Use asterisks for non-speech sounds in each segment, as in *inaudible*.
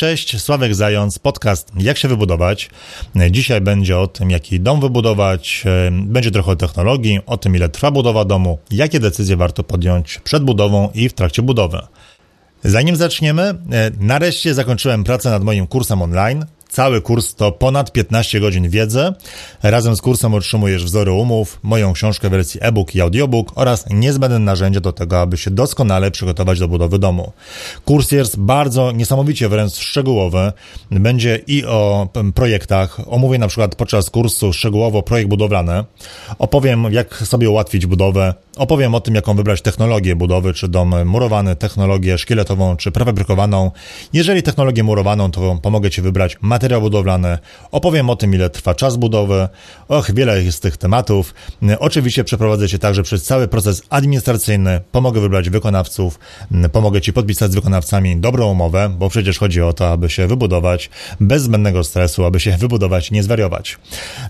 Cześć, Sławek Zając, podcast Jak się wybudować. Dzisiaj będzie o tym, jaki dom wybudować, będzie trochę o technologii, o tym, ile trwa budowa domu, jakie decyzje warto podjąć przed budową i w trakcie budowy. Zanim zaczniemy, nareszcie zakończyłem pracę nad moim kursem online. Cały kurs to ponad 15 godzin wiedzy. Razem z kursem otrzymujesz wzory umów, moją książkę w wersji e-book i audiobook oraz niezbędne narzędzie do tego, aby się doskonale przygotować do budowy domu. Kurs jest bardzo niesamowicie wręcz szczegółowy. Będzie i o projektach. Omówię na przykład podczas kursu szczegółowo projekt budowlany. Opowiem, jak sobie ułatwić budowę. Opowiem o tym, jaką wybrać technologię budowy, czy dom murowany, technologię szkieletową, czy prefabrykowaną. Jeżeli technologię murowaną, to pomogę Ci wybrać materiał budowlany, opowiem o tym, ile trwa czas budowy, och, wiele jest tych tematów. Oczywiście przeprowadzę Cię także przez cały proces administracyjny, pomogę wybrać wykonawców, pomogę Ci podpisać z wykonawcami dobrą umowę, bo przecież chodzi o to, aby się wybudować bez zbędnego stresu, aby się wybudować, nie zwariować.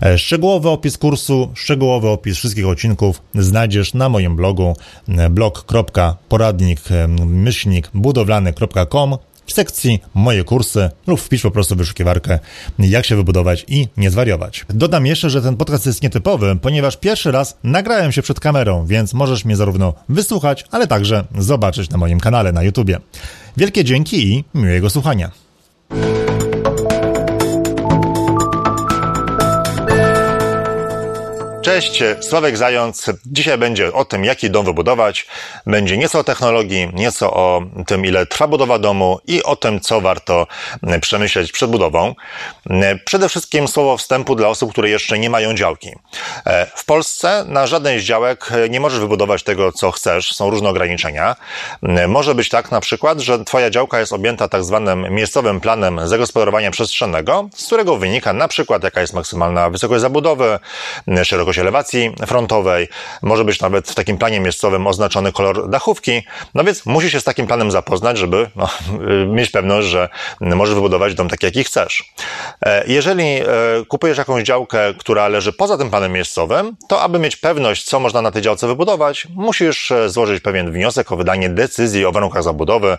E, szczegółowy opis kursu, szczegółowy opis wszystkich odcinków znajdziesz na moim blogu blog.poradnik myślnik budowlany.com w sekcji Moje kursy lub wpisz po prostu wyszukiwarkę jak się wybudować i nie zwariować. Dodam jeszcze, że ten podcast jest nietypowy, ponieważ pierwszy raz nagrałem się przed kamerą, więc możesz mnie zarówno wysłuchać, ale także zobaczyć na moim kanale na YouTubie. Wielkie dzięki i miłego słuchania. Cześć, Sławek Zając. Dzisiaj będzie o tym, jaki dom wybudować. Będzie nieco o technologii, nieco o tym, ile trwa budowa domu i o tym, co warto przemyśleć przed budową. Przede wszystkim słowo wstępu dla osób, które jeszcze nie mają działki. W Polsce na żadnej z działek nie możesz wybudować tego, co chcesz. Są różne ograniczenia. Może być tak na przykład, że Twoja działka jest objęta tak zwanym miejscowym planem zagospodarowania przestrzennego, z którego wynika na przykład, jaka jest maksymalna wysokość zabudowy, szerokość szerokość elewacji frontowej, może być nawet w takim planie miejscowym oznaczony kolor dachówki, no więc musi się z takim planem zapoznać, żeby no, *laughs* mieć pewność, że możesz wybudować dom tak, jaki chcesz. E, jeżeli e, kupujesz jakąś działkę, która leży poza tym planem miejscowym, to aby mieć pewność, co można na tej działce wybudować, musisz e, złożyć pewien wniosek o wydanie decyzji o warunkach zabudowy.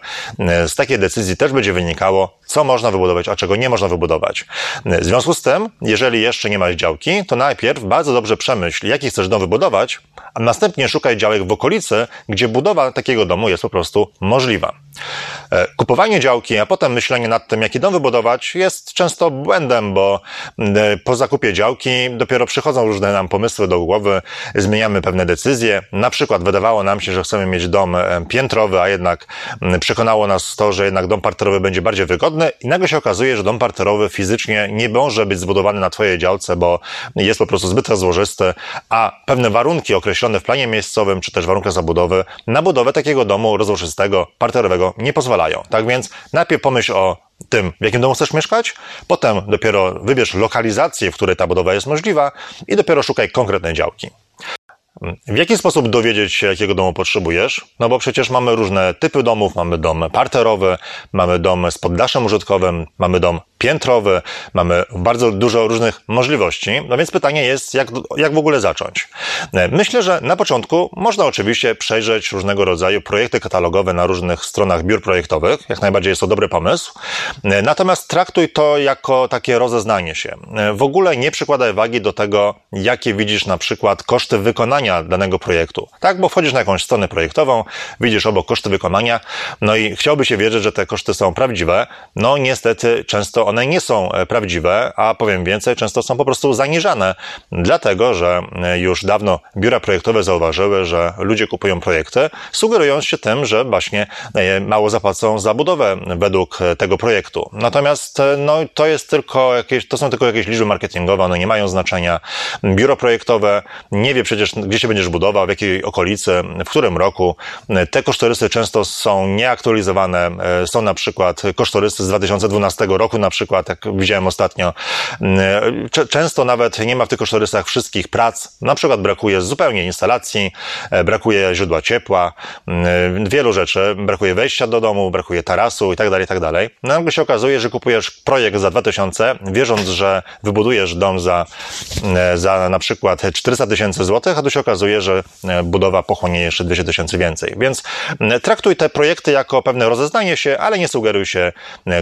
Z takiej decyzji też będzie wynikało, co można wybudować, a czego nie można wybudować. W związku z tym, jeżeli jeszcze nie masz działki, to najpierw bardzo dobrze przemyśl, jaki chcesz dom wybudować, a następnie szukaj działek w okolicy, gdzie budowa takiego domu jest po prostu możliwa. E, kupowanie działki, a potem myślenie nad tym, jaki dom wybudować, jest często błędem, bo e, po zakupie działki dopiero przychodzą różne nam pomysły do głowy, zmieniamy pewne decyzje. Na przykład wydawało nam się, że chcemy mieć dom e, piętrowy, a jednak przekonało nas to, że jednak dom parterowy będzie bardziej wygodny i nagle się okazuje, że dom parterowy fizycznie nie może być zbudowany na Twojej działce, bo jest po prostu zbyt rozłożysty, a pewne warunki określone w planie miejscowym, czy też warunkach zabudowy, na budowę takiego domu rozłożystego, parterowego nie pozwalają. Tak więc najpierw pomyśl o tym, w jakim domu chcesz mieszkać, potem dopiero wybierz lokalizację, w której ta budowa jest możliwa i dopiero szukaj konkretnej działki. W jaki sposób dowiedzieć się, jakiego domu potrzebujesz? No bo przecież mamy różne typy domów, mamy dom parterowy, mamy dom z poddaszem użytkowym, mamy dom piętrowy, mamy bardzo dużo różnych możliwości. No więc pytanie jest, jak, jak w ogóle zacząć? Myślę, że na początku można oczywiście przejrzeć różnego rodzaju projekty katalogowe na różnych stronach biur projektowych. Jak najbardziej jest to dobry pomysł. Natomiast traktuj to jako takie rozeznanie się. W ogóle nie przykładaj wagi do tego, jakie widzisz na przykład koszty wykonania danego projektu. Tak, bo wchodzisz na jakąś stronę projektową, widzisz obok koszty wykonania, no i chciałby się wierzyć, że te koszty są prawdziwe. No niestety często one nie są e, prawdziwe, a powiem więcej, często są po prostu zaniżane, dlatego że e, już dawno biura projektowe zauważyły, że ludzie kupują projekty, sugerując się tym, że właśnie e, mało zapłacą za budowę według tego projektu. Natomiast no, to jest tylko jakieś, to są tylko jakieś liczby marketingowe, one nie mają znaczenia. Biuro projektowe nie wie przecież, gdzie się będziesz budował, w jakiej okolicy, w którym roku. Te kosztorysy często są nieaktualizowane. Są na przykład kosztorysy z 2012 roku na przykład, przykład, jak widziałem ostatnio. Często nawet nie ma w tych kosztorysach wszystkich prac. Na przykład brakuje zupełnie instalacji, brakuje źródła ciepła, wielu rzeczy, brakuje wejścia do domu, brakuje tarasu i tak dalej, i tak dalej. No nagle się okazuje, że kupujesz projekt za 2000, wierząc, że wybudujesz dom za, za na przykład 400 tysięcy złotych, a tu się okazuje, że budowa pochłonie jeszcze 200 tysięcy więcej. Więc traktuj te projekty jako pewne rozeznanie się, ale nie sugeruj się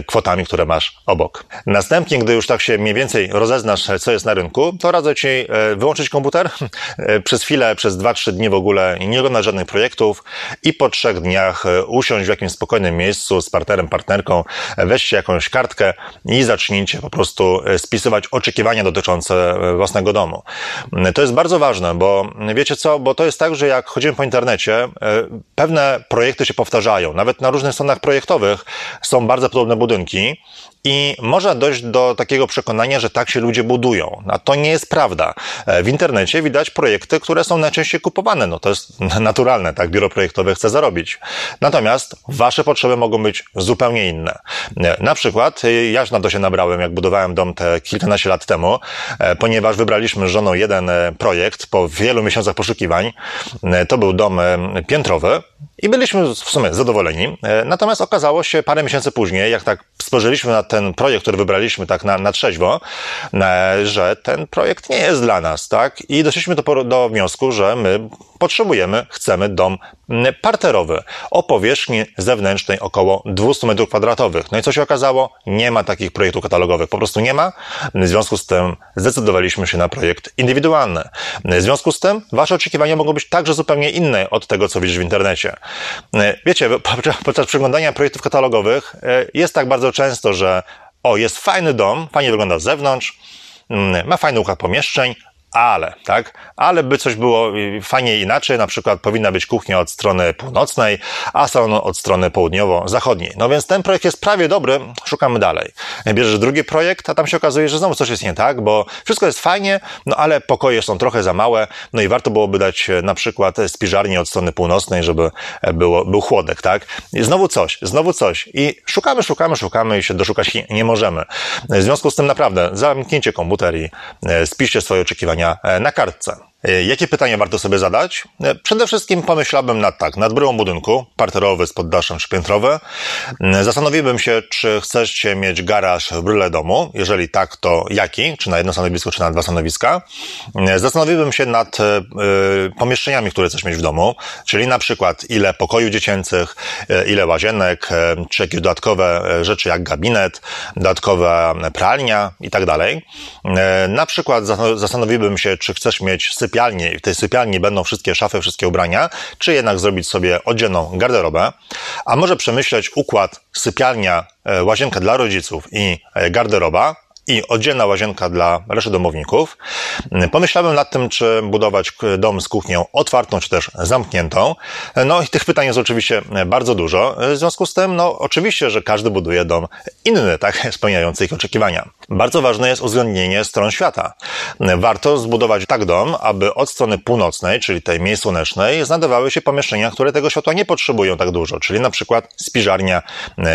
kwotami, które masz obok. Następnie, gdy już tak się mniej więcej rozeznasz, co jest na rynku, to radzę Ci e, wyłączyć komputer *laughs* przez chwilę, przez 2-3 dni w ogóle nie oglądać żadnych projektów i po trzech dniach e, usiąść w jakimś spokojnym miejscu z partnerem, partnerką, e, weźcie jakąś kartkę i zacznijcie po prostu spisywać oczekiwania dotyczące własnego domu. To jest bardzo ważne, bo wiecie co, bo to jest tak, że jak chodzimy po internecie, pewne projekty się powtarzają. Nawet na różnych stronach projektowych są bardzo podobne budynki i można dojść do takiego przekonania, że tak się ludzie budują. A to nie jest prawda. E, w internecie widać projekty, które są najczęściej kupowane. No to jest *laughs* naturalne, tak? Biuro projektowe chce zarobić. Natomiast wasze potrzeby mogą być zupełnie inne. E, na przykład, e, ja na to się nabrałem, jak budowałem dom te kilkanaście lat temu, ponieważ wybraliśmy z żoną jeden projekt po wielu miesiącach poszukiwań. To był dom piętrowy i byliśmy w sumie zadowoleni. Natomiast okazało się parę miesięcy później, jak tak spojrzeliśmy na ten projekt, który wybraliśmy tak na, na trzeźwo, e, że ten projekt nie jest dla nas, tak? I doszliśmy do, do wniosku, że my potrzebujemy, chcemy dom parterowy o powierzchni zewnętrznej około 200 m2. No i co się okazało? Nie ma takich projektów katalogowych. Po prostu nie ma. W związku z tym zdecydowaliśmy się na projekt indywidualny. W związku z tym wasze oczekiwania mogą być także zupełnie inne od tego, co widzisz w internecie. Wiecie, *laughs* podczas przeglądania projektów katalogowych e, jest tak bardzo często, że o, jest fajny dom, fajnie wygląda z zewnątrz, mm, ma fajny układ pomieszczeń, ale, tak? Ale by coś było fajnie inaczej, na przykład powinna być kuchnia od strony północnej, a salon od strony południowo-zachodniej. No więc ten projekt jest prawie dobry, szukamy dalej. Bierzesz drugi projekt, a tam się okazuje, że znowu coś jest nie tak, bo wszystko jest fajnie, no ale pokoje są trochę za małe, no i warto byłoby dać e, na przykład spiżarnię od strony północnej, żeby e, było, był chłodek, tak? I znowu coś, znowu coś. I szukamy, szukamy, szukamy i się doszukać nie możemy. W związku z tym naprawdę zamknijcie komputer i spiszcie swoje oczekiwania E, na kartce. E, jakie pytania warto sobie zadać? E, przede wszystkim pomyślałbym nad tak, nad bryłą budynku, parterowy z poddaszem czy piętrowy. E, zastanowiłbym się, czy chcecie mieć garaż w bryle domu. Jeżeli tak, to jaki? Czy na jedno stanowisko, czy na dwa stanowiska? Zastanowiłbym się nad y, pomieszczeniami, które chcesz mieć w domu, czyli na przykład ile pokojów dziecięcych, ile łazienek, czy jakieś dodatkowe rzeczy jak gabinet, dodatkowa pralnia i tak dalej. Na przykład zastanowiłbym się, czy chcesz mieć sypialnię sypialni, w tej sypialni będą wszystkie szafy, wszystkie ubrania, czy jednak zrobić sobie oddzielną garderobę, a może przemyśleć układ sypialnia, e, łazienka dla rodziców i e, garderoba, i oddzielna łazienka dla reszty domowników. Pomyślałem nad tym, czy budować dom z kuchnią otwartą, czy też zamkniętą. No i tych pytań jest oczywiście bardzo dużo. W związku z tym, no oczywiście, że każdy buduje dom inny, tak, *laughs* spełniający ich oczekiwania. Bardzo ważne jest uwzględnienie stron świata. Warto zbudować tak dom, aby od strony północnej, czyli tej mniej słonecznej, znajdowały się pomieszczenia, które tego światła nie potrzebują tak dużo, czyli na przykład spiżarnia,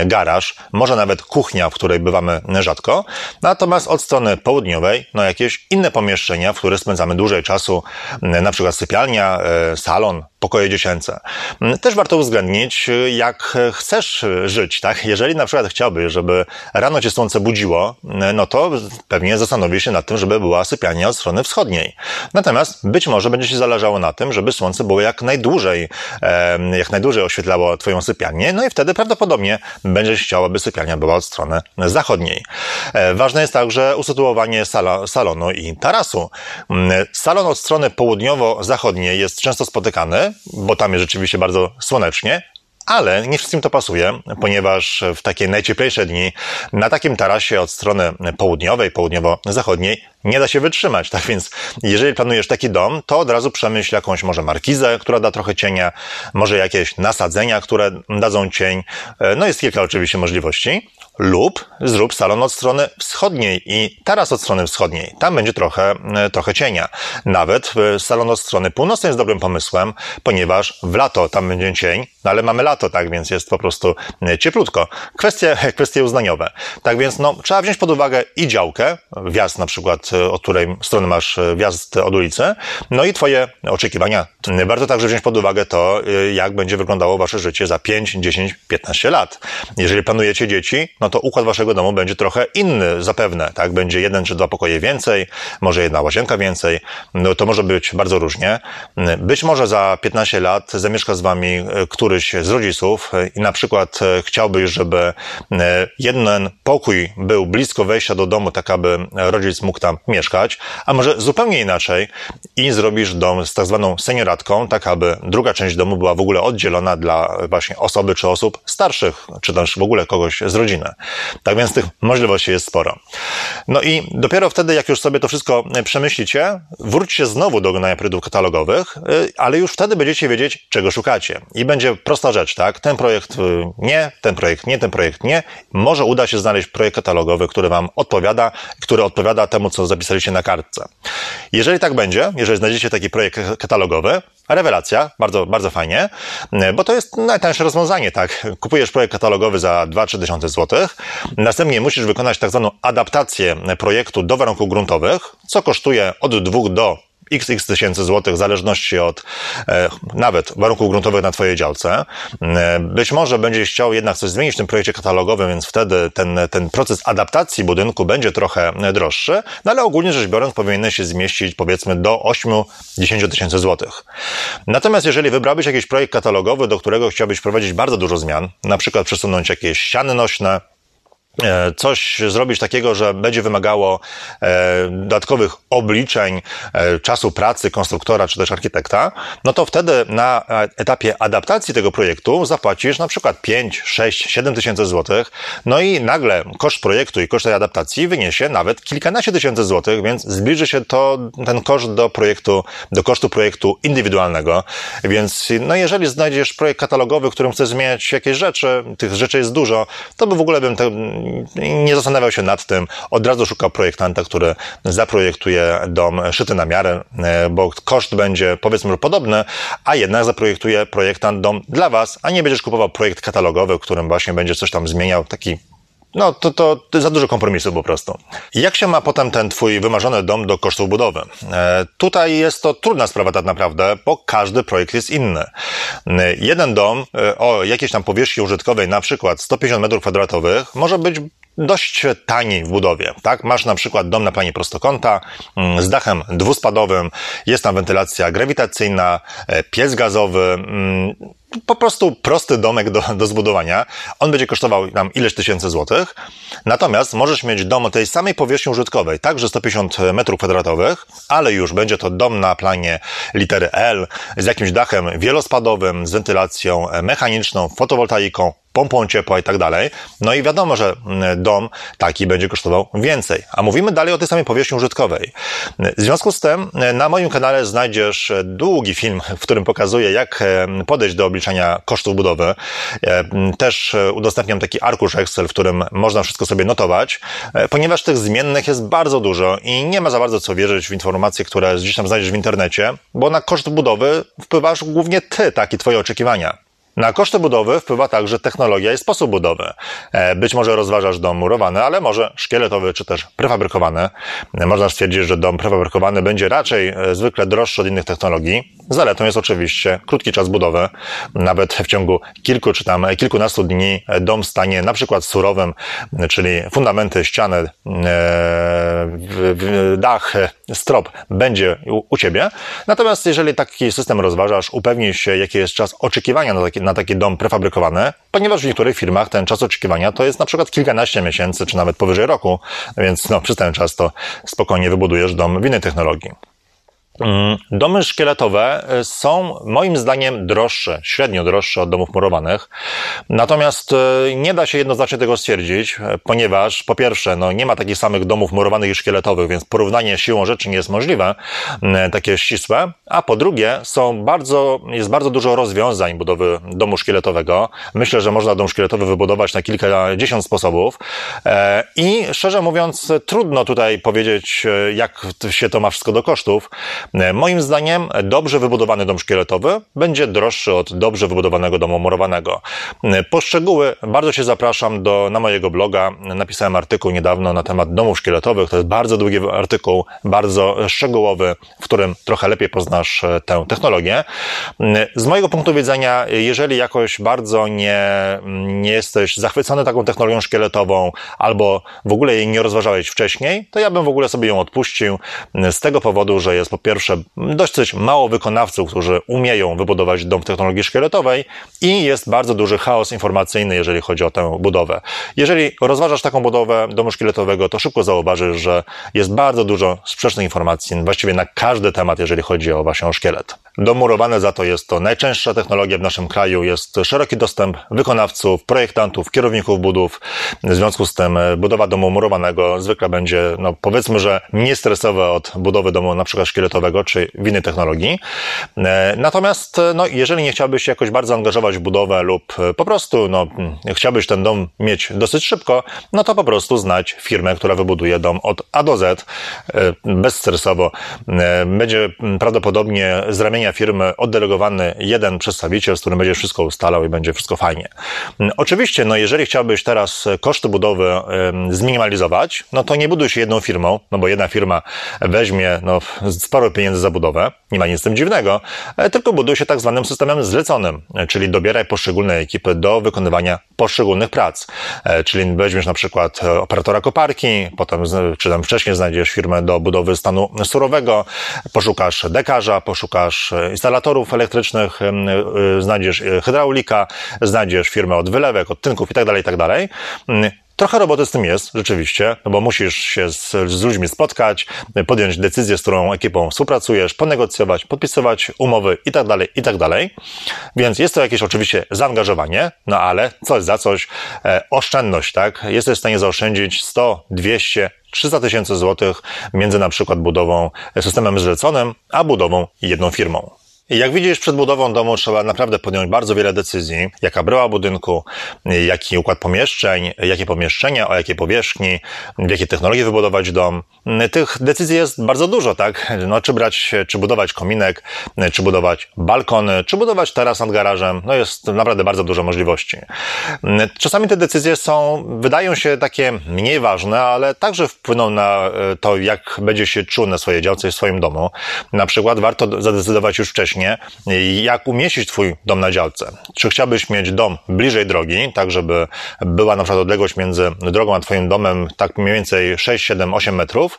garaż, może nawet kuchnia, w której bywamy rzadko. Natomiast Natomiast od strony południowej, no jakieś inne pomieszczenia, w których spędzamy dłużej czasu, na przykład sypialnia, e, salon, pokoje dziecięce. Mm, też warto uwzględnić, jak chcesz żyć, tak? Jeżeli na przykład chciałbyś, żeby rano cię słońce budziło, no to pewnie zastanowisz się nad tym, żeby była sypialnia od strony wschodniej. Natomiast być może będzie ci zależało na tym, żeby słońce było jak najdłużej, jak najdłużej oświetlało twoją sypialnię, no i wtedy prawdopodobnie będziesz chciał, aby sypialnia była od strony zachodniej. E, ważne jest także usytuowanie sala, salonu i tarasu. Mm, salon od strony południowo-zachodniej jest często spotykany, bo tam jest rzeczywiście bardzo słonecznie, ale nie wszystkim to pasuje, ponieważ w takie najcieplejsze dni na takim tarasie od strony południowej, południowo-zachodniej nie da się wytrzymać. Tak więc, jeżeli planujesz taki dom, to od razu przemyśl jakąś może markizę, która da trochę cienia, może jakieś nasadzenia, które dadzą cień. No jest kilka oczywiście możliwości. lub zrób salon od strony wschodniej i taras od strony wschodniej. Tam będzie trochę, e, trochę cienia. Nawet e, salon od strony północnej jest dobrym pomysłem, ponieważ w lato tam będzie cień, no ale mamy lato, tak więc jest po prostu e, cieplutko. Kwestie, *laughs* kwestie uznaniowe. Tak więc no, trzeba wziąć pod uwagę i działkę, wjazd na przykład, od której strony masz wjazd od ulicy, no i twoje oczekiwania. Warto także wziąć pod uwagę to, jak będzie wyglądało wasze życie za 5, 10, 15 lat. Jeżeli planujecie dzieci, no to układ waszego domu będzie trochę inny zapewne, tak? Będzie jeden czy dwa pokoje więcej, może jedna łazienka więcej, no to może być bardzo różnie. Być może za 15 lat zamieszka z wami e, któryś z rodziców i na przykład e, chciałbyś, żeby e, jeden pokój był blisko wejścia do domu, tak aby rodzic mógł tam mieszkać, a może zupełnie inaczej i zrobisz dom z tak zwaną senioratką, tak aby druga część domu była w ogóle oddzielona dla właśnie osoby czy osób starszych, czy też w ogóle kogoś z rodziny. Tak więc tych możliwości jest sporo. No i dopiero wtedy, jak już sobie to wszystko przemyślicie, wróćcie znowu do oglądania projektów katalogowych, y, ale już wtedy będziecie wiedzieć, czego szukacie. I będzie prosta rzecz, tak? Ten projekt y, nie, ten projekt nie, ten projekt nie. Może uda się znaleźć projekt katalogowy, który Wam odpowiada, który odpowiada temu, co zapisaliście na kartce. Jeżeli tak będzie, jeżeli znajdziecie taki projekt katalogowy, Rewelacja, bardzo, bardzo fajnie, bo to jest najtańsze rozwiązanie, tak? Kupujesz projekt katalogowy za 2-3 tysiące złotych, następnie musisz wykonać tak zwaną adaptację projektu do warunków gruntowych, co kosztuje od 2 do xx tysięcy złotych w zależności od e, nawet warunków gruntowych na Twojej działce. E, być może będziesz chciał jednak coś zmienić w tym projekcie katalogowym, więc wtedy ten, ten proces adaptacji budynku będzie trochę droższy, no ale ogólnie rzecz biorąc powinien się zmieścić powiedzmy do 8-10 tysięcy złotych. Natomiast jeżeli wybrałbyś jakiś projekt katalogowy, do którego chciałbyś wprowadzić bardzo dużo zmian, na przykład przesunąć jakieś ściany nośne, E, coś zrobić takiego, że będzie wymagało e, dodatkowych obliczeń e, czasu pracy konstruktora czy też architekta, no to wtedy na etapie adaptacji tego projektu zapłacisz na przykład 5, 6, 7 tysięcy złotych, no i nagle koszt projektu i koszt tej adaptacji wyniesie nawet kilkanaście tysięcy złotych, więc zbliży się to, ten koszt do projektu, do kosztu projektu indywidualnego, więc no jeżeli znajdziesz projekt katalogowy, w którym chcesz zmieniać jakieś rzeczy, tych rzeczy jest dużo, to by w ogóle bym te, nie zastanawiał się nad tym, od razu szukał projektanta, który zaprojektuje dom szyty na miarę, e, bo koszt będzie powiedzmy podobny, a jednak zaprojektuje projektant dom dla Was, a nie będziesz kupował projekt katalogowy, w którym właśnie będzie coś tam zmieniał, taki no, to, to, to za dużo kompromisu po prostu. Jak się ma potem ten twój wymarzony dom do kosztów budowy? E, tutaj jest to trudna sprawa tak naprawdę, bo każdy projekt jest inny. E, jeden dom e, o jakiejś tam powierzchni użytkowej, na przykład 150 m2, może być dość tani w budowie, tak? Masz na przykład dom na planie prostokąta mm, z dachem dwuspadowym, jest tam wentylacja grawitacyjna, e, piec gazowy, mm, po prostu prosty domek do, do zbudowania. On będzie kosztował nam ileś tysięcy złotych. Natomiast możesz mieć dom o tej samej powierzchni użytkowej, także 150 metrów kwadratowych, ale już będzie to dom na planie litery L z jakimś dachem wielospadowym, z wentylacją mechaniczną, fotowoltaiką, pompą ciepła i tak dalej. No i wiadomo, że mm, dom taki będzie kosztował więcej. A mówimy dalej o tej samej powierzchni użytkowej. W związku z tym mm, na moim kanale znajdziesz długi film, w którym pokazuję, jak podejść do obliczenia kosztów budowy. E, też e, udostępniam taki arkusz Excel, w którym można wszystko sobie notować, e, ponieważ tych zmiennych jest bardzo dużo i nie ma za bardzo co wierzyć w informacje, które gdzieś tam znajdziesz w internecie, bo na koszt budowy wpływasz głównie ty, tak, i twoje oczekiwania. Na koszty budowy wpływa także technologia i sposób budowy. E, być może rozważasz dom murowany, ale może szkieletowy czy też prefabrykowany. E, można stwierdzić, że dom prefabrykowany będzie raczej e, zwykle droższy od innych technologii. Zaletą jest oczywiście krótki czas budowy. Nawet w ciągu kilku czy tam kilkunastu dni dom stanie na przykład surowym, czyli fundamenty, ściany, dach, strop będzie u Ciebie. Natomiast jeżeli taki system rozważasz, upewnij się, jaki jest czas oczekiwania na taki, na taki dom prefabrykowany, ponieważ w niektórych firmach ten czas oczekiwania to jest na przykład kilkanaście miesięcy, czy nawet powyżej roku, więc no, przez ten czas to spokojnie wybudujesz dom w innej technologii. Mm, domy szkieletowe e, są moim zdaniem droższe, średnio droższe od domów murowanych. Natomiast e, nie da się jednoznacznie tego stwierdzić, e, ponieważ po pierwsze, no nie ma takich samych domów murowanych i szkieletowych, więc porównanie siłą rzeczy nie jest możliwe, takie ścisłe. A po drugie, są bardzo, jest bardzo dużo rozwiązań budowy domu szkieletowego. Myślę, że można dom szkieletowy wybudować na kilkadziesiąt sposobów. I szczerze mówiąc, trudno tutaj powiedzieć, jak się to ma wszystko do kosztów. E, moim zdaniem dobrze wybudowany dom szkieletowy będzie droższy od dobrze wybudowanego domu murowanego. E, po szczegóły bardzo się zapraszam do, na mojego bloga. Napisałem artykuł niedawno na temat domów szkieletowych. To jest bardzo długi artykuł, bardzo szczegółowy, w którym trochę lepiej poznasz e, tę technologię. Z mojego punktu widzenia, jeżeli jakoś bardzo nie, nie jesteś zachwycony taką technologią szkieletową albo w ogóle jej nie rozważałeś wcześniej, to ja bym w ogóle sobie ją odpuścił z tego powodu, że jest po pierwsze pierwsze, dość mało wykonawców, którzy umieją wybudować dom w technologii szkieletowej i jest bardzo duży chaos informacyjny, jeżeli chodzi o tę budowę. Jeżeli rozważasz taką budowę domu szkieletowego, to szybko zauważysz, że jest bardzo dużo sprzecznych informacji, właściwie na każdy temat, jeżeli chodzi o właśnie o szkielet. Domurowane za to jest to najczęstsza technologia w naszym kraju, jest szeroki dostęp wykonawców, projektantów, kierowników budów. W związku z tym e, budowa domu murowanego zwykle będzie, no powiedzmy, że nie stresowa od budowy domu na przykład szkieletowego czy w innej technologii. E, natomiast, e, no, jeżeli nie chciałbyś się jakoś bardzo angażować w budowę lub po prostu, no, chciałbyś ten dom mieć dosyć szybko, no to po prostu znać firmę, która wybuduje dom od A do Z, bezstresowo. Będzie prawdopodobnie z ramienia firmy oddelegowany jeden przedstawiciel, z którym będzie wszystko ustalał i będzie wszystko fajnie. Oczywiście, no jeżeli chciałbyś teraz koszty budowy zminimalizować, no to nie buduj się jedną firmą, no bo jedna firma weźmie no, sporo pieniędzy za budowę, nie ma nic z tym dziwnego, e, tylko buduj się tak zwanym systemem zleconym, e, czyli dobieraj poszczególne ekipy do wykonywania poszczególnych prac. E, czyli weźmiesz na przykład operatora koparki, potem, czy tam wcześniej znajdziesz firmę do budowy stanu surowego, poszukasz dekarza, poszukasz instalatorów elektrycznych, znajdziesz hydraulika, znajdziesz firmę od wylewek, od tynków itd., tak itd. Trochę roboty z tym jest, rzeczywiście, no bo musisz się z, z, ludźmi spotkać, podjąć decyzję, z którą ekipą współpracujesz, ponegocjować, podpisywać umowy i tak dalej, i tak dalej. Więc jest to jakieś oczywiście zaangażowanie, no ale coś za coś, e, oszczędność, tak? Jesteś w stanie zaoszczędzić 100, 200, 300 tysięcy złotych między na przykład budową systemem zleconym, a budową jedną firmą. Jak widzisz, przed budową domu trzeba naprawdę podjąć bardzo wiele decyzji. Jaka bryła budynku, jaki układ pomieszczeń, jakie pomieszczenia, o jakiej powierzchni, w jakiej technologii wybudować dom. Tych decyzji jest bardzo dużo, tak? No, czy brać, czy budować kominek, czy budować balkony, czy budować taras nad garażem. No, jest naprawdę bardzo dużo możliwości. Czasami te decyzje są, wydają się takie mniej ważne, ale także wpłyną na e, to, jak będzie się czuł na swojej działce i w swoim domu. Na przykład warto zadecydować już wcześniej, jak umieścić Twój dom na działce. Czy chciałbyś mieć dom bliżej drogi, tak żeby była na przykład odległość między drogą a Twoim domem tak mniej więcej 6, 7, 8 metrów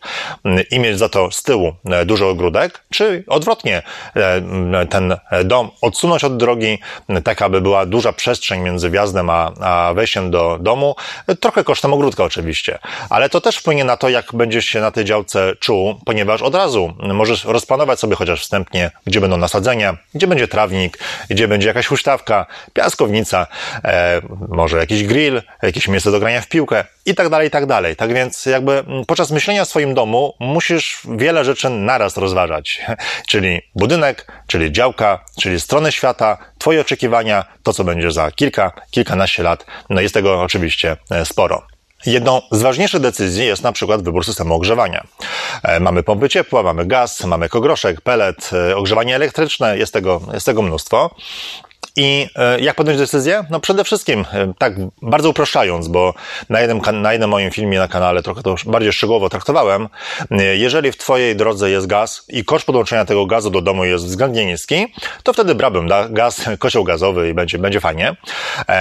i mieć za to z tyłu e, dużo ogródek, czy odwrotnie e, ten dom odsunąć od drogi, tak aby była duża przestrzeń między wjazdem a, a wejściem do domu, trochę kosztem ogródka oczywiście, ale to też wpłynie na to, jak będziesz się na tej działce czuł, ponieważ od razu możesz rozplanować sobie chociaż wstępnie, gdzie będą nasadzenia, gdzie będzie trawnik, gdzie będzie jakaś huśtawka, piaskownica, e, może jakiś grill, jakieś miejsce do grania w piłkę i tak dalej, i tak dalej. Tak więc jakby mm, podczas myślenia o swoim domu musisz wiele rzeczy naraz rozważać. *laughs* czyli budynek, czyli działka, czyli strony świata, twoje oczekiwania, to co będzie za kilka, kilkanaście lat. No jest tego oczywiście e, sporo. Jedną z ważniejszych decyzji jest na przykład wybór systemu ogrzewania. E, mamy pompy ciepła, mamy gaz, mamy kogroszek, pelet, e, ogrzewanie elektryczne, jest tego, jest tego mnóstwo. I e, jak podjąć decyzję? No przede wszystkim, e, tak bardzo upraszczając, bo na jednym, na jednym moim filmie na kanale trochę to bardziej szczegółowo traktowałem, e, jeżeli w Twojej drodze jest gaz i koszt podłączenia tego gazu do domu jest względnie niski, to wtedy brałbym gaz, *laughs* kocioł gazowy i będzie, będzie fajnie.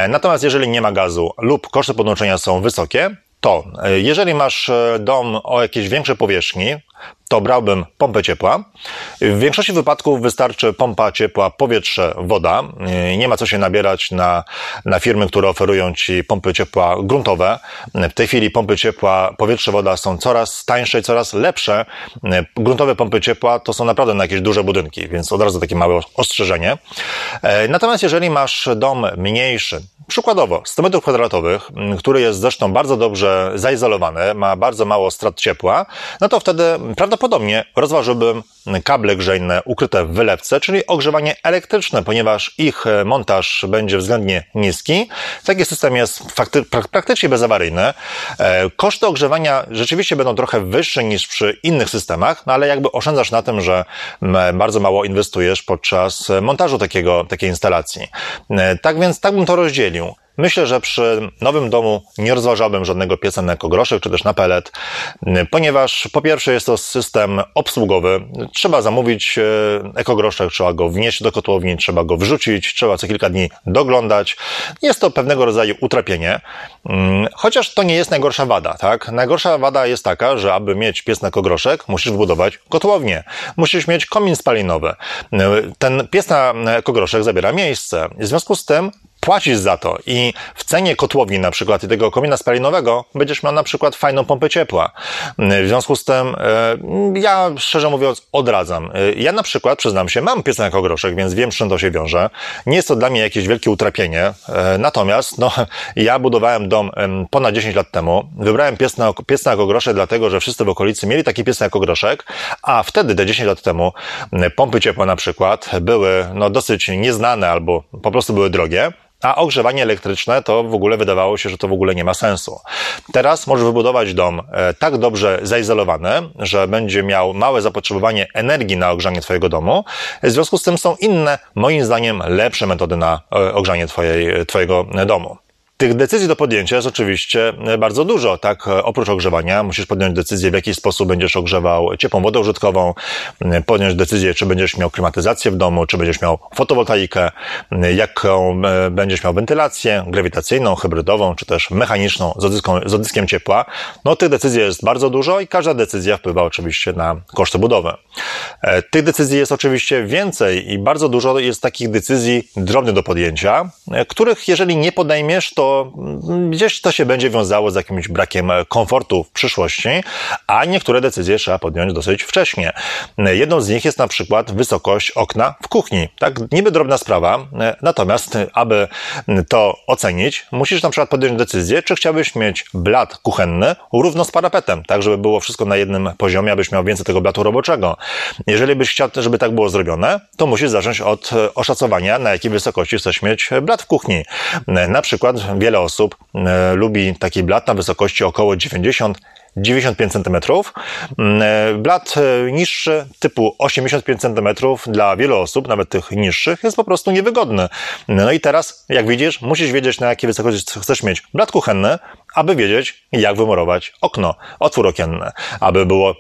Natomiast jeżeli nie ma gazu lub koszty podłączenia są wysokie, to jeżeli masz dom o jakiejś większej powierzchni, to brałbym pompę ciepła. W większości wypadków wystarczy pompa ciepła, powietrze, woda. Nie ma co się nabierać na, na firmy, które oferują Ci pompy ciepła gruntowe. W tej chwili pompy ciepła, powietrze, woda są coraz tańsze i coraz lepsze. Gruntowe pompy ciepła to są naprawdę na jakieś duże budynki, więc od razu takie małe ostrzeżenie. Natomiast jeżeli masz dom mniejszy, Przykładowo, 100 metrów kwadratowych, który jest zresztą bardzo dobrze zaizolowany, ma bardzo mało strat ciepła, no to wtedy prawdopodobnie rozważyłbym kable grzejne ukryte w wylewce, czyli ogrzewanie elektryczne, ponieważ ich e, montaż będzie względnie niski. Taki system jest fakty, praktycznie bezawaryjny. E, koszty ogrzewania rzeczywiście będą trochę wyższe niż przy innych systemach, no ale jakby oszczędzasz na tym, że bardzo mało inwestujesz podczas montażu takiego, takiej instalacji. E, tak więc tak bym to rozdzielił. Myślę, że przy nowym domu nie rozważałbym żadnego pieca na ekogroszek czy też na pelet, ponieważ po pierwsze jest to system obsługowy. Trzeba zamówić e, ekogroszek, trzeba go wnieść do kotłowni, trzeba go wrzucić, trzeba co kilka dni doglądać. Jest to pewnego rodzaju utrapienie, mm, chociaż to nie jest najgorsza wada, tak? Najgorsza wada jest taka, że aby mieć piec na ekogroszek, musisz wbudować kotłownię. Musisz mieć komin spalinowy. Ten piec na ekogroszek zabiera miejsce. W związku z tym płacisz za to i w cenie kotłowni na przykład i tego komina spalinowego będziesz miał na przykład fajną pompę ciepła. W związku z tym e, ja szczerze mówiąc odradzam. E, ja na przykład, przyznam się, mam piec na groszek, więc wiem, z czym to się wiąże. Nie jest to dla mnie jakieś wielkie utrapienie. E, natomiast no, ja budowałem dom ponad 10 lat temu. Wybrałem piec na, piec na groszek dlatego, że wszyscy w okolicy mieli taki piec na groszek, a wtedy, te 10 lat temu, pompy ciepła na przykład były no, dosyć nieznane albo po prostu były drogie. A ogrzewanie elektryczne to w ogóle wydawało się, że to w ogóle nie ma sensu. Teraz możesz wybudować dom e, tak dobrze zaizolowany, że będzie miał małe zapotrzebowanie energii na ogrzanie Twojego domu. W związku z tym są inne, moim zdaniem, lepsze metody na e, ogrzanie twojej, Twojego domu. Tych decyzji do podjęcia jest oczywiście bardzo dużo, tak? Oprócz ogrzewania musisz podjąć decyzję, w jaki sposób będziesz ogrzewał ciepłą wodę użytkową, podjąć decyzję, czy będziesz miał klimatyzację w domu, czy będziesz miał fotowoltaikę, jaką e, będziesz miał wentylację grawitacyjną, hybrydową, czy też mechaniczną z, z odzyskiem ciepła. No, tych decyzji jest bardzo dużo i każda decyzja wpływa oczywiście na koszty budowy. E, tych decyzji jest oczywiście więcej i bardzo dużo jest takich decyzji drobnych do podjęcia, e, których jeżeli nie podejmiesz, to gdzieś to się będzie wiązało z jakimś brakiem komfortu w przyszłości, a niektóre decyzje trzeba podjąć dosyć wcześnie. Jedną z nich jest na przykład wysokość okna w kuchni. Tak, niby drobna sprawa, natomiast aby to ocenić, musisz na przykład podjąć decyzję, czy chciałbyś mieć blat kuchenny równo z parapetem, tak żeby było wszystko na jednym poziomie, abyś miał więcej tego blatu roboczego. Jeżeli byś chciał, żeby tak było zrobione, to musisz zacząć od oszacowania, na jakiej wysokości chcesz mieć blat w kuchni. Na przykład wiele osób e, lubi taki blat na wysokości około 90 95 cm. Blat e, niższy, typu 85 cm dla wielu osób, nawet tych niższych, jest po prostu niewygodny. No i teraz, jak widzisz, musisz wiedzieć, na jakiej wysokości chcesz mieć blat kuchenny, aby wiedzieć, jak wymurować okno, otwór okienny, aby było,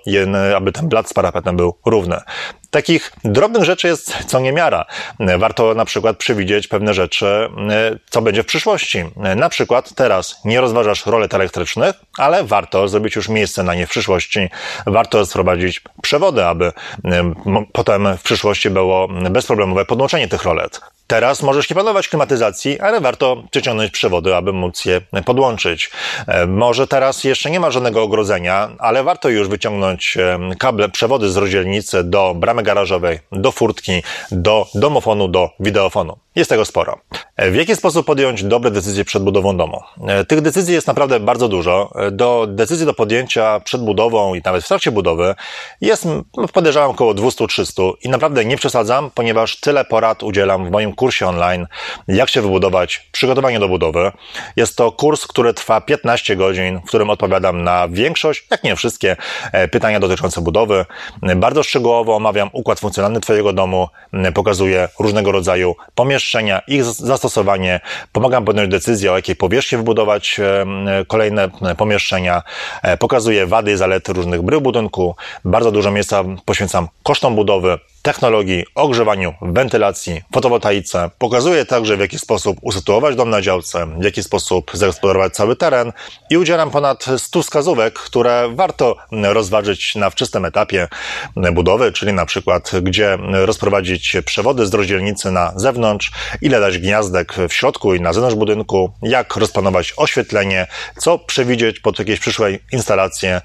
aby ten blat z parapetem był równy. Takich drobnych rzeczy jest co niemiara. Warto na przykład przewidzieć pewne rzeczy, co będzie w przyszłości. Na przykład teraz nie rozważasz rolet elektrycznych, ale warto zrobić już miejsce na nie w przyszłości. Warto wprowadzić przewody, aby potem w przyszłości było bezproblemowe podłączenie tych rolet. Teraz możesz nie planować klimatyzacji, ale warto przyciągnąć przewody, aby móc je podłączyć. E, może teraz jeszcze nie ma żadnego ogrodzenia, ale warto już wyciągnąć kable, przewody z rozdzielnicy do bramy garażowej, do furtki, do domofonu, do wideofonu. Jest tego sporo. E, w jaki sposób podjąć dobre decyzje przed budową domu? E, tych decyzji jest naprawdę bardzo dużo. Do decyzji do podjęcia przed budową i nawet w trakcie budowy jest, no, podejrzewam, około 200-300 i naprawdę nie przesadzam, ponieważ tyle porad udzielam w moim kursie online, jak się wybudować, przygotowanie do budowy. Jest to kurs, który trwa 15 godzin, w którym odpowiadam na większość, jak nie wszystkie, e, pytania dotyczące budowy. Bardzo szczegółowo omawiam układ funkcjonalny Twojego domu, pokazuję różnego rodzaju pomieszczenia, ich zastosowanie, pomagam podjąć decyzję, o jakiej powierzchni wybudować e, kolejne pomieszczenia, e, pokazuję wady i zalety różnych brył budynku, bardzo dużo miejsca poświęcam kosztom budowy, technologii, ogrzewaniu, wentylacji, fotowoltaice. Pokazuję także, w jaki sposób usytuować dom na działce, w jaki sposób zagospodarować cały teren i udzielam ponad 100 wskazówek, które warto rozważyć na wczesnym etapie budowy, czyli na przykład, gdzie rozprowadzić przewody z rozdzielnicy na zewnątrz, ile dać gniazdek w środku i na zewnątrz budynku, jak rozplanować oświetlenie, co przewidzieć pod jakieś przyszłe instalacje,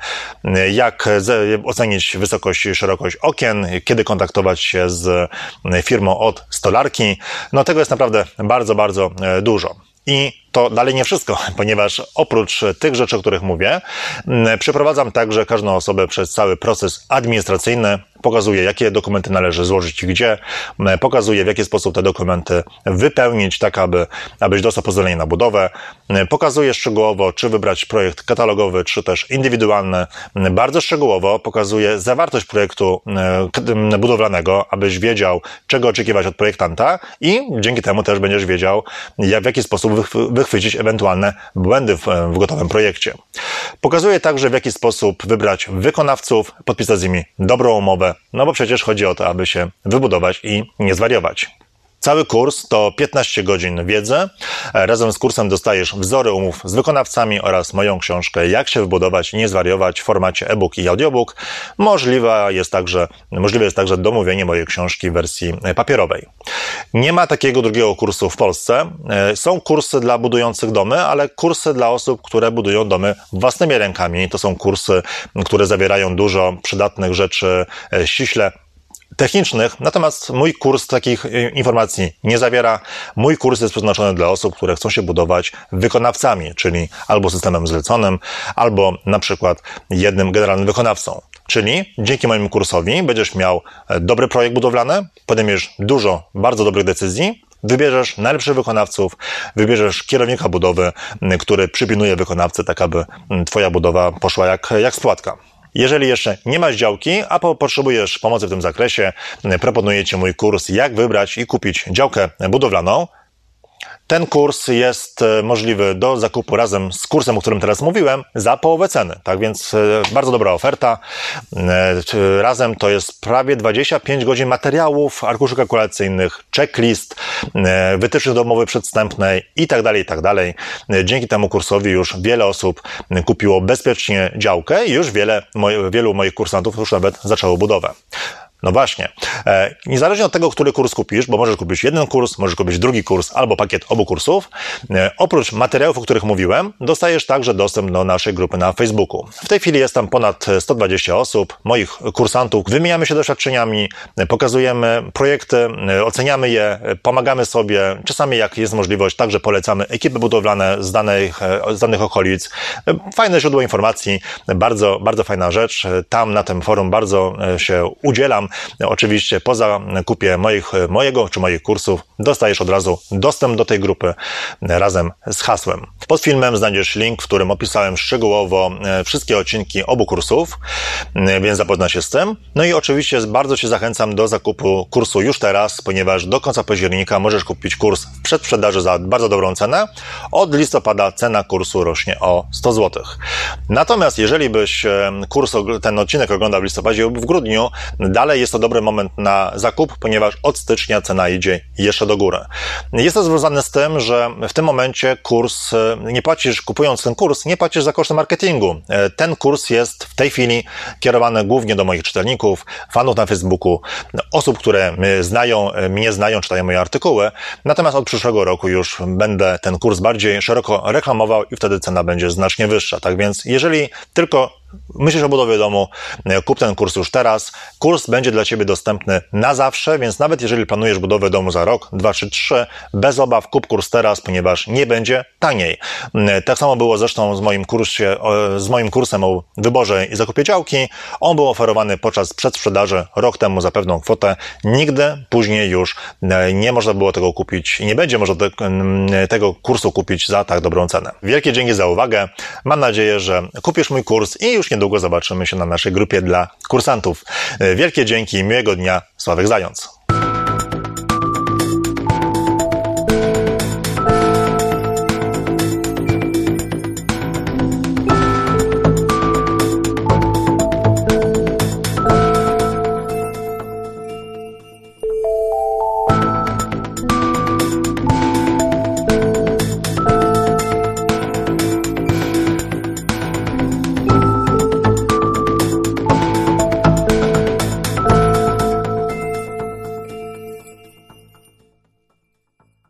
jak ocenić wysokość i szerokość okien, kiedy kontaktować się z firmą od stolarki. No tego jest naprawdę bardzo, bardzo e, dużo. I to dalej nie wszystko, *laughs* ponieważ oprócz tych rzeczy, o których mówię, przeprowadzam także każdą osobę przez cały proces administracyjny, pokazuję, jakie dokumenty należy złożyć gdzie, pokazuję, w jaki sposób te dokumenty wypełnić, tak aby, abyś dostał pozwolenie na budowę, pokazuję szczegółowo, czy wybrać projekt katalogowy, czy też indywidualny. Bardzo szczegółowo pokazuję zawartość projektu budowlanego, abyś wiedział, czego oczekiwać od projektanta i dzięki temu też będziesz wiedział, jak, w jaki sposób wychwycić ewentualne błędy w, w gotowym projekcie. Pokazuję także, w jaki sposób wybrać wykonawców, podpisać z nimi dobrą umowę, no bo przecież chodzi o to, aby się wybudować i nie zwariować. Cały kurs to 15 godzin wiedzy. Razem z kursem dostajesz wzory umów z wykonawcami oraz moją książkę Jak się wybudować i nie zwariować w formacie e-book i audiobook. Możliwe jest także, możliwe jest także domówienie mojej książki w wersji papierowej. Nie ma takiego drugiego kursu w Polsce. Są kursy dla budujących domy, ale kursy dla osób, które budują domy własnymi rękami. To są kursy, które zawierają dużo przydatnych rzeczy ściśle technicznych, natomiast mój kurs takich e, informacji nie zawiera. Mój kurs jest przeznaczony dla osób, które chcą się budować wykonawcami, czyli albo systemem zleconym, albo na przykład jednym generalnym wykonawcą. Czyli dzięki mojemu kursowi będziesz miał e, dobry projekt budowlany, podejmiesz dużo bardzo dobrych decyzji, Wybierzesz najlepszych wykonawców, wybierzesz kierownika budowy, który przypilnuje wykonawcę, tak aby Twoja budowa poszła jak, jak spłatka. Jeżeli jeszcze nie masz działki, a potrzebujesz pomocy w tym zakresie, proponuję Ci mój kurs, jak wybrać i kupić działkę budowlaną. Ten kurs jest e, możliwy do zakupu razem z kursem, o którym teraz mówiłem, za połowę ceny. Tak więc e, bardzo dobra oferta. E, razem to jest prawie 25 godzin materiałów, arkuszy kalkulacyjnych, checklist, wytycznych domowej przedstępnej i tak dalej, i tak dalej. Dzięki temu kursowi już wiele osób kupiło bezpiecznie działkę i już wiele, wielu moich kursantów już nawet zaczęło budowę. No właśnie. E, niezależnie od tego, który kurs kupisz, bo możesz kupić jeden kurs, możesz kupić drugi kurs albo pakiet obu kursów, e, oprócz materiałów, o których mówiłem, dostajesz także dostęp do naszej grupy na Facebooku. W tej chwili jest tam ponad 120 osób, moich kursantów. Wymieniamy się doświadczeniami, pokazujemy projekty, e, oceniamy je, pomagamy sobie. Czasami, jak jest możliwość, także polecamy ekipy budowlane z danych, z danych okolic. Fajne źródło informacji, bardzo, bardzo fajna rzecz. Tam na tym forum bardzo się udzielam Oczywiście poza kupie moich, mojego czy moich kursów dostajesz od razu dostęp do tej grupy razem z hasłem. Pod filmem znajdziesz link, w którym opisałem szczegółowo e, wszystkie odcinki obu kursów, e, więc zapoznaj się z tym. No i oczywiście bardzo Cię zachęcam do zakupu kursu już teraz, ponieważ do końca października możesz kupić kurs przedsprzedaży za bardzo dobrą cenę. Od listopada cena kursu rośnie o 100 zł. Natomiast jeżeli byś kurs, ten odcinek oglądał w listopadzie lub w grudniu, dalej jest to dobry moment na zakup, ponieważ od stycznia cena idzie jeszcze do góry. Jest to związane z tym, że w tym momencie kurs, e, nie płacisz, kupując ten kurs, nie płacisz za koszty marketingu. E, ten kurs jest w tej chwili kierowany głównie do moich czytelników, fanów na Facebooku, osób, które znają, e, mnie znają, czytają moje artykuły. Natomiast od przyszłego roku już będę ten kurs bardziej szeroko reklamował i wtedy cena będzie znacznie wyższa. Tak więc, jeżeli tylko myślisz o budowie domu, e, kup ten kurs już teraz. Kurs będzie dla Ciebie dostępny na zawsze, więc nawet jeżeli planujesz budowę domu za rok, dwa czy trzy, bez obaw kup kurs teraz, ponieważ nie będzie taniej. E, tak samo było zresztą z moim, kursie, z moim kursem o wyborze i zakupie działki. On był oferowany podczas przedsprzedaży rok temu za pewną kwotę. Nigdy później już e, nie można było tego kupić i nie będzie można tego kursu kupić za tak dobrą cenę. Wielkie dzięki za uwagę. Mam nadzieję, że kupisz mój kurs i już niedługo zobaczymy się na naszej grupie dla kursantów. Wielkie dzięki, miłego dnia, Sławek Zając.